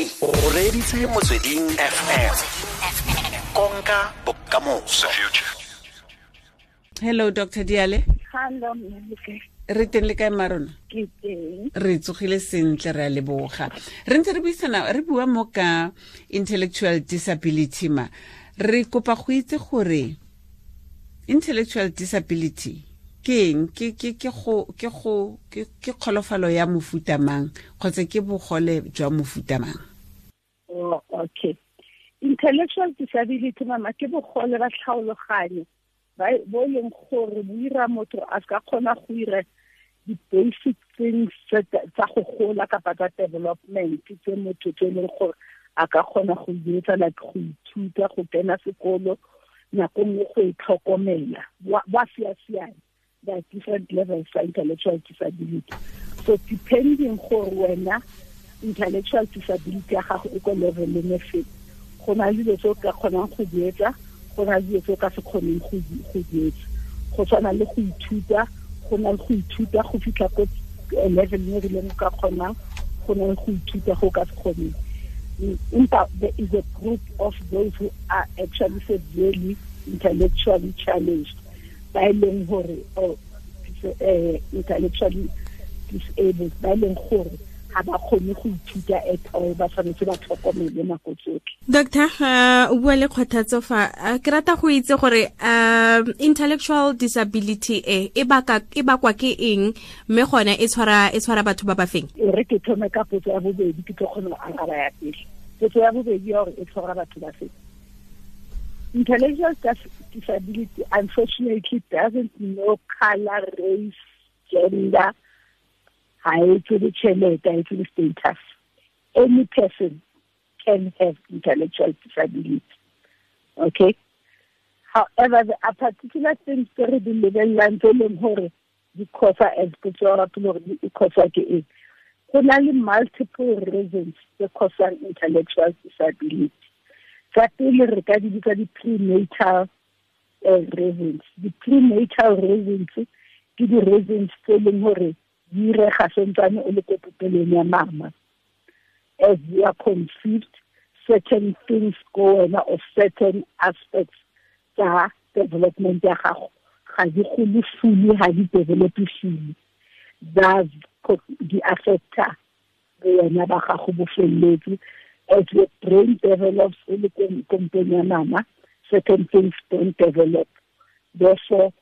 o reditse motsweding fm konka bokamoso. Hello dr diale. Re teng le kae marona? Re tsogile sentle re a leboga. Re ntse re buisana re bua mo ka intellectual disability ma. Re kopa go itse gore intellectual disability ke eng? Ke ke ke go ke go ke ke kgolofalo ya mofuta mang? Kgotsa ke bogole jwa mofuta mang Oh, okay. Intellectual disability mama ke bogole ba tlhaologanye ba bo leng gore bo ira motho a ka kgona go ira di-basic things tsa go gola kapa tsa development tse motho tse leng gore a ka kgona go di etsa like go ithuta go kena sekolo nako nngwe go itlhokomela siasiane different levels tsa intellectual disability. So depending gore wena intellectual disability ya gago e ko e go na le tse o ka kgonang go di etsa go na le tse o ka se kgoneng go di- go tshwana le go ithuta go na le go ithuta go fitlha ko eh, e rileng o ka kgonang go na le go ithuta go ka se kgoneng. Empa there is a group of those who are actually severely intellectually challenged. Ba e leng gore or uh, intellectually disabled. Ba e leng gore ga ba kgone go ithuta at all ba tshwanetse ba tlhokomele nako tsotlhe. Doctor o bua le kgothatso fa ke rata go itse gore um intellectual disability e e e bakwa ke eng mme gone e tshwara e tshwara batho ba ba feng? E re ke thome ka potso ya bobedi ke tlo kgona go araba ya pele. Potso ya bobedi ya gore e tshwara batho ba feng? Intellectual disability unfortunately doesn't know color race gender ha e status. Any person can have intellectual disability okay? However there are particular things tse re di lebellang tse e leng gore di causa as potso ya batho le gore di- causa multiple reasons tse causang intellectual disability. Tsa pele re ka di bitsa di-prenatal uh, reasons. Di-prenatal reasons ke di-reasons tse e leng di irega sentsane o le ya mama. As you are conceived certain things go wena or certain aspects tsa development ya gago. Ga di gole ga di develope thus di affecta wena ba gago bo as your brain develops e le ko kompeng ya mama certain things don't develop. Therefore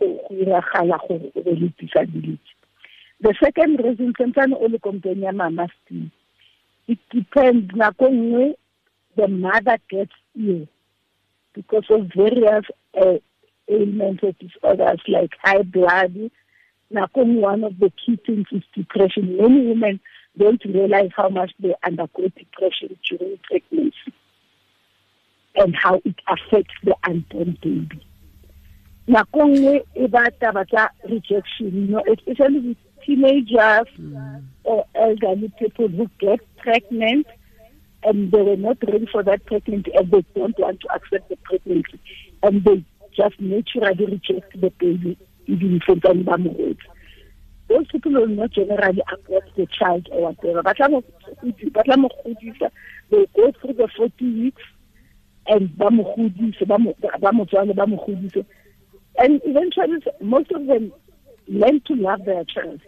go iragala gore o be le disability the second reason sentsane o le kompeng ya mama it depends nako nngwe the mother gets ill because of various uh, ailments or disorders like high blood. Nakong, one of the key things is depression. Many women don't realize how much they undergo depression during pregnancy and how it affects the unborn baby. Nakong, about taba rejection, you know, especially with teenagers or mm. uh, elderly people who get pregnant and they were not ready for that pregnancy and they don't want to accept the pregnancy. And they just naturally reject the baby even sometime ba mogwetsi those people will not generally abort the child or whatever. Ba tla mo godisa- ba tla mo godisa they go through the 40 weeks and ba mo godise ba mo tswale ba mo godise. And eventually most of them learn to love their child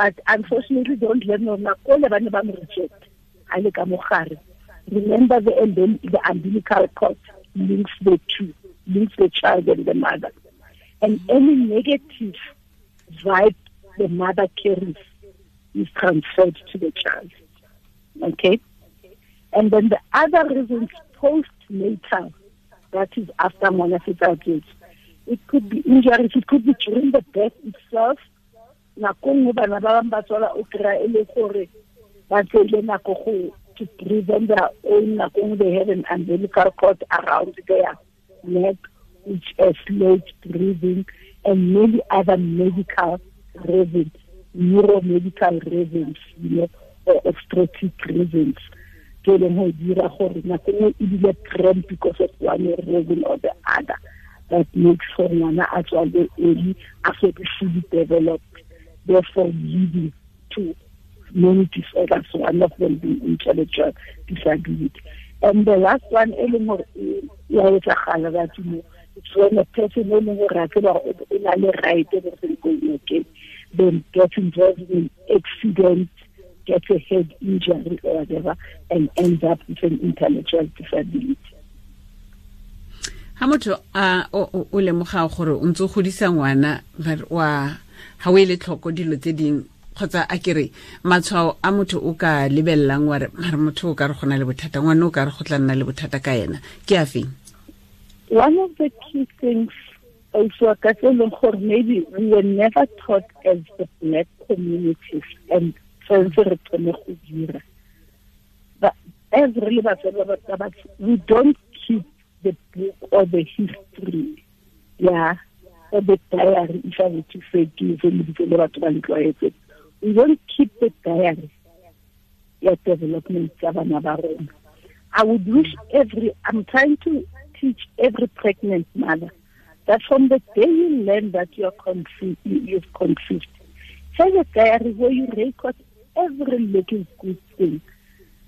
but unfortunately don't let no nakole ba ne ba mo reject. A le ka mogare. Remember the and then the umbilical cord links the two links the child and the mother. And any negative vibe the mother carries is transferred to the child. Okay? And then the other reasons postnatal. That is after tswetse it could be injuries. It could be during the birth itself nako nngwe bana ba bangwe ba tswala o kry-a e le gore ba tseile nako go to their own nako nngwe they have an umbilical cord around their neck which has slowed breathing and many other medical reasons neuromedical reasons you know or obstetric reasons. Ke leng go dira gore nako nngwe e cramp because of one reason or the other that makes for ngwana a tswale early a fully developed therefore leading to many disorders, one of them being intellectual disability. And the last one, e leng gore ya etsagala you know, it's when a person e leng gore a tseba o na le right everything going okay, then gets involved in accident, gets a head injury or whatever, and ends up with an intellectual disability. ha motho a o lemoga gore o ntse o godisa ngwana wa ga o ele tlhoko dilo tse dingwe kgotsa a kere matshwao a motho o ka lebelelang wa re mare motho o ka re go na le bothata ngwane o ka re go tla nna le bothata ka ena ke a feng? One of the key things also ka tse leng gore maybe we were never taught as the black communities and tshwanetse re tsone go dira. As re le batswadi we don't keep the book or the history yeah the diary if I were to say ke lebitso le batho ba le we don't keep the diary ya development tsa bana I would wish every I'm trying to teach every pregnant mother that from the day you learn that you are conceived, you've conceived, have a diary where you record every little good thing.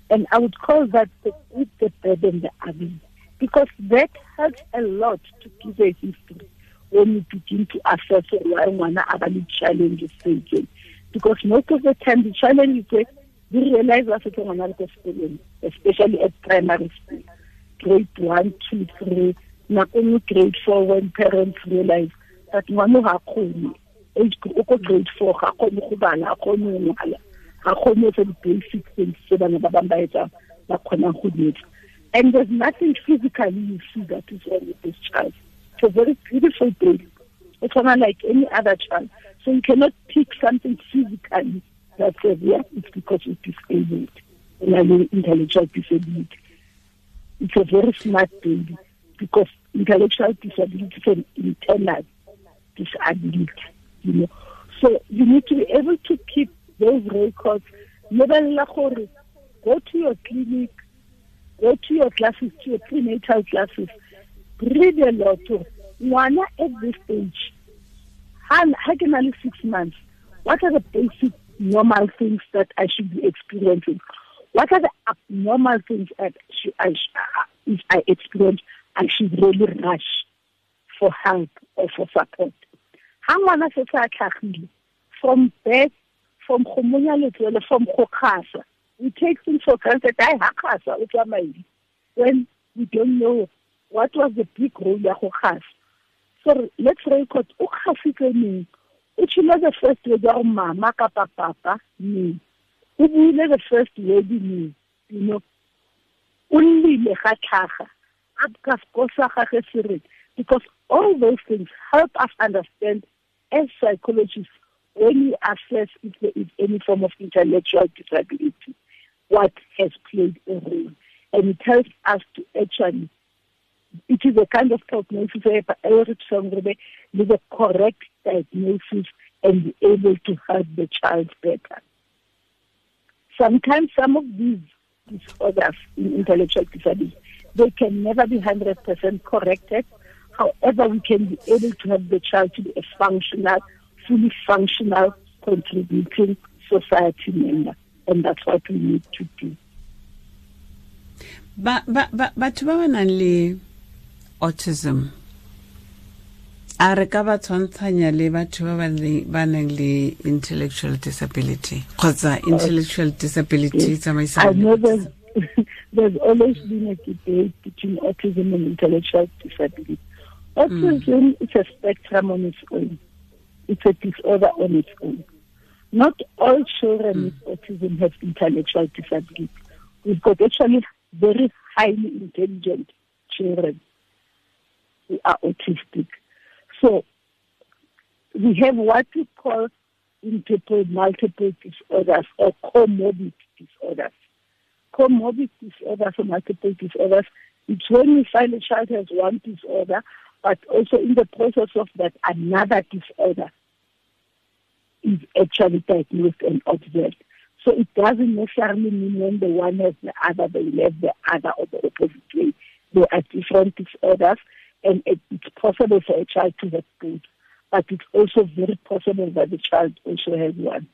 And I would call that the good, the bad, and the ugly because that helps a lot to give a history when you begin to assess why one other challenges facing. Because most of the time the challenge is we realize what is going on school, especially at primary school, grade one, two, three, not only grade four when parents realize that one ha kgone age ko grade four ga ga ga basic things ba ba ba and there's nothing physically you see that is wrong with this child. A very beautiful baby. It's not like any other child. So you cannot pick something physically that says, it's because it's disabled. And I mean intellectual disability. It's a very smart baby because intellectual disability is an internal disability, you know. So you need to be able to keep those records. Go to your clinic, go to your classes, to your prenatal classes, read a lot. Ngwana at this stage, how can six months? What are the basic normal things that I should be experiencing? What are the abnormal things that I, uh, if I experience, I should really rush for help or for support? Ha ngwana se sa tlhagile from birth from go monya letswele from go kgasa we take things for granted hayi haqhasa utsamaile when we don't know what was the big role ya go khasa so let's record o khasitse neng? O tshile the first word ya go mama kapa papa neng? O buile the first word neng? You know? O llele ga tlhaga. Ka sko sa gage se because all those things help us understand as psychologists when we assess if there is any form of intellectual disability what has played a role. And it helps us to actually, it is a kind of prognosis with a correct diagnosis and be able to help the child better. Sometimes some of these disorders in intellectual disability, they can never be 100% corrected. However, we can be able to help the child to be a functional, fully functional, contributing society member. and that's what we need to do ba ba ba batho ba ba nang le autism a re ka ba tshwantshanya le batho ba ba nang le intellectual disability kgotsa intellectual disability tsamaisano there's always been a debate between autism and intellectual disability. Autism mm. is a spectrum on its own. It's a disorder on its own. Not all children mm. with autism have intellectual disability. We've got actually very highly intelligent children who are autistic. So we have what we call multiple multiple disorders or comorbid disorders. Comorbid disorders or multiple disorders, it's when we find a child has one disorder, but also in the process of that another disorder is actually diagnosed and observed. So it doesn't necessarily mean when the one has the other, they have the other or the opposite way. They are different disorders, and it, it's possible for a child to have both, but it's also very possible that the child also has one.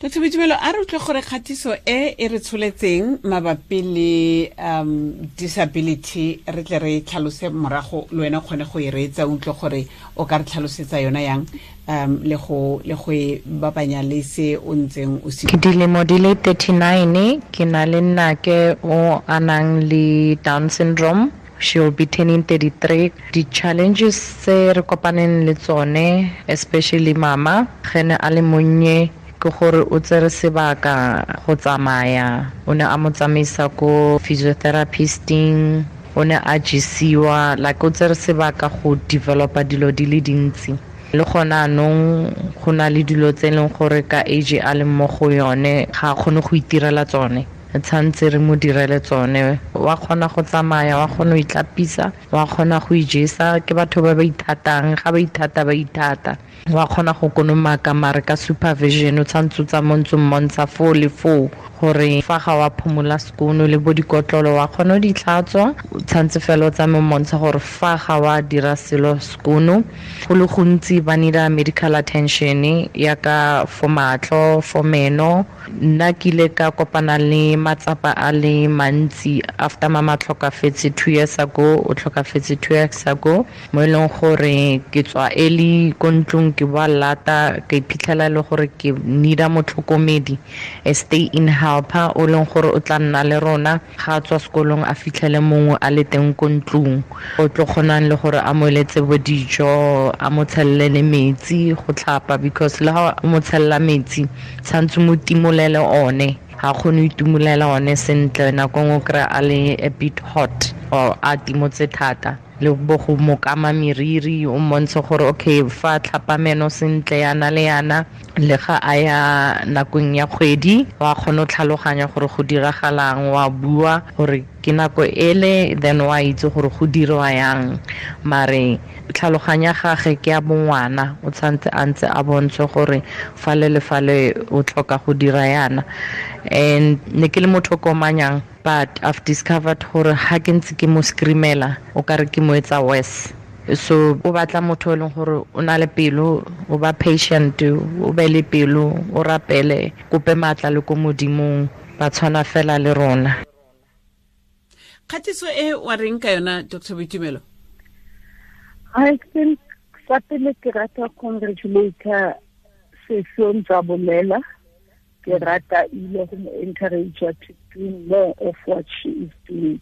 dr boitumelo a re utlwe gore kgatiso e e re tsholetseng mabapi le um disability re tle re tlhalose morago le wena kgone go e reetsa o utlwe gore o ka re tlhalosetsa yona yang um le go le go e bapanya le se o ntseng o se ke dilemo di le 39 ke na le nnake o a nang le down syndrome she'll be turning 33 di-challenges tse re kopaneng le tsone especially mama gene a le monnye ke gore o tsere sebaka go tsamaya. O ne a mo tsamaisa ko physiotherapisting o ne a jesiwa like o tsere sebaka go developa dilo di le dintsi. Le gona anong go na le dilo tse e leng gore ka age a leng mo go yone ga a kgone go itirela tsone tshwanetse re mo direle tsone wa kgona go tsamaya wa kgona go itlapisa wa kgona go ijesa ke batho ba ba ithatang ga ba ithata ba ithata wa kgona go konomaka mare ka supervision o tshwanetse o tsamantse mmontsha foo le foo gore fa ga wa phomola sekono le bo dikotlolo wa kgona o ditlhatswa tshwanetse fela o tsame mmontsha gore fa ga wa dira selo sekono go le gontsi ba needa medical attention yaka for matlho for meno. Nna ke ile ka kopana le matsapa a le mantsi after mama tlhokafetse two years ago o tlhokafetse two years ago mo e leng gore ke tswa early ko ntlong ke boa lata ka iphitlhela e le gore ke needa motlhokomedi stay in helper o leng gore o tla nna le rona ga a tswa sekolong a fitlhele mongwe a le teng ko ntlong. O tlo kgonang le gore a mo eletse bo dijo a mo tshelele le metsi go tlhapa because le ga o mo tshelela metsi tshwanetse mo timolele one ga kgone go itumolela one sentle nako ngwe o kry-a a le a bit hot or a timotse thata le bo go mokama meriri o montshe gore okay fa tlhapameno sentle yana le yana le ga a ya nakong ya kgwedi wa kgone go tlhaloganya gore go diragalang wa bua gore ke nako ele then wa itse gore go dirwa yang. Mare tlhaloganya gage ke ya bongwana o tshwanetse a ntse a bontshe gore fale le fale o tlhoka go dira yana. And ne ke le motho o komanyang but i've discovered gore ga ke ntse ke mo screamela o kare ke mo etsa worse so o batla motho o leng gore o na le pelo o ba patient o be le pelo o rapele kope maatla le ko modimong ba tshwana fela le rona. Kgatiso e wa reng ka yona dr boitumelo? I think sa pele ke rata congratulator sesong tsa bolela. Ke rata ile go mo encourage to do more of what she is doing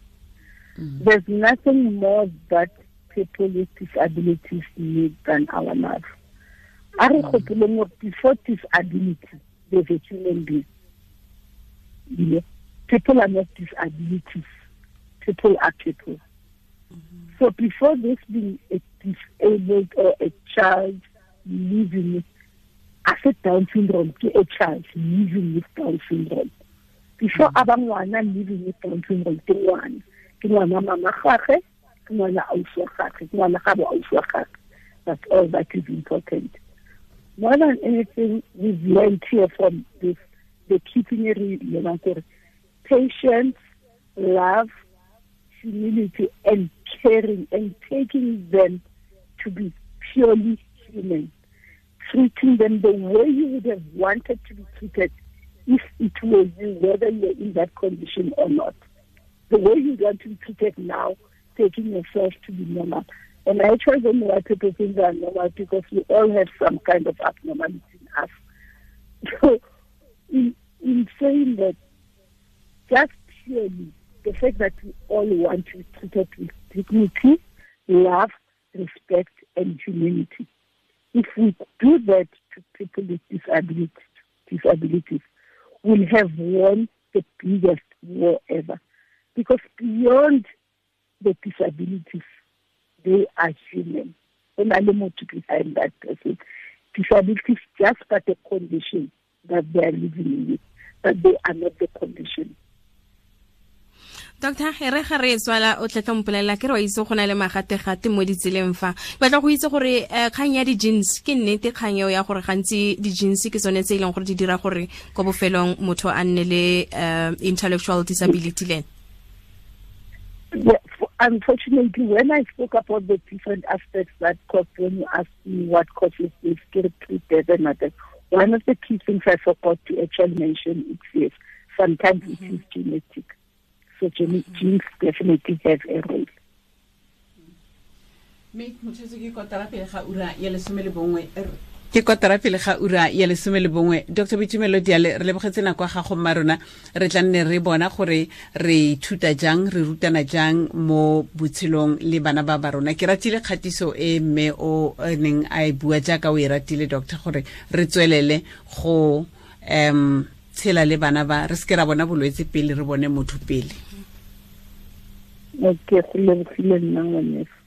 Mm-hmm. there's nothing more that people with disabilities need than our love. A re mm. gopoleng gore before disability there's a human being. You know, people are not disabilities. People are people. Mm-hmm. So before this being a disabled or a child living as a Down syndrome, ke a child living with Down syndrome. Before mm-hmm. aba ngwana living with Down syndrome, ke ngwana. Ke ngwana mama gagwe, ke ngwana ausi wa gagwe, ke ngwana gabo ausi wa gagwe. That's all that is important. More than anything, we've learned here from this, the keeping it real, patience, love, humility, and caring and taking them to be purely human, treating them the way you would have wanted to be treated if it were you, whether you're in that condition or not. The way you want to be treated now, taking yourself to be normal. And I actually don't know why people think they are normal because we all have some kind of abnormality in us. So, in, in saying that, just purely the fact that we all want to be treated with dignity, love, respect, and humanity. If we do that to people with disabilities, disabilities we'll have won the biggest war ever. Because beyond the disabilities, they are human. And I'm more to define that person. Disabilities just but the condition that they are living in, but they are not the condition. doctor re ga re tswala o tletla mpolelela ke re wa itse go na le magategate mo ditseleng fa batla go itse gore um kgang ya di-jeans ke nnete kgang eo ya gore gantsi di-jeans ke tsone tse e leng gore di dira gore ko bofelong motho a nne le um intellectual disability len Yeah, f- unfortunately, when I spoke about the different aspects that cause when you asked me what causes this, ke re pre-death and other, one of the key things I forgot to actually mention is yes, sometimes it mm-hmm. is genetic. So gene- mm-hmm. genes definitely have a role. ke kotara pele ga ura ya lesome le bongwe dr. Bitumelo diale re lebogetse nako ya gago mma rona. Re tla nne re bona gore re ithuta jang re rutana jang mo botshelong le bana ba ba rona. Ke ratile kgatiso e mme o neng a e bua jaaka o e ratile doctor gore re tswelele go um tshela le bana ba. Re seke ra bona bolwetse pele re bone motho pele. Nna ngwaneso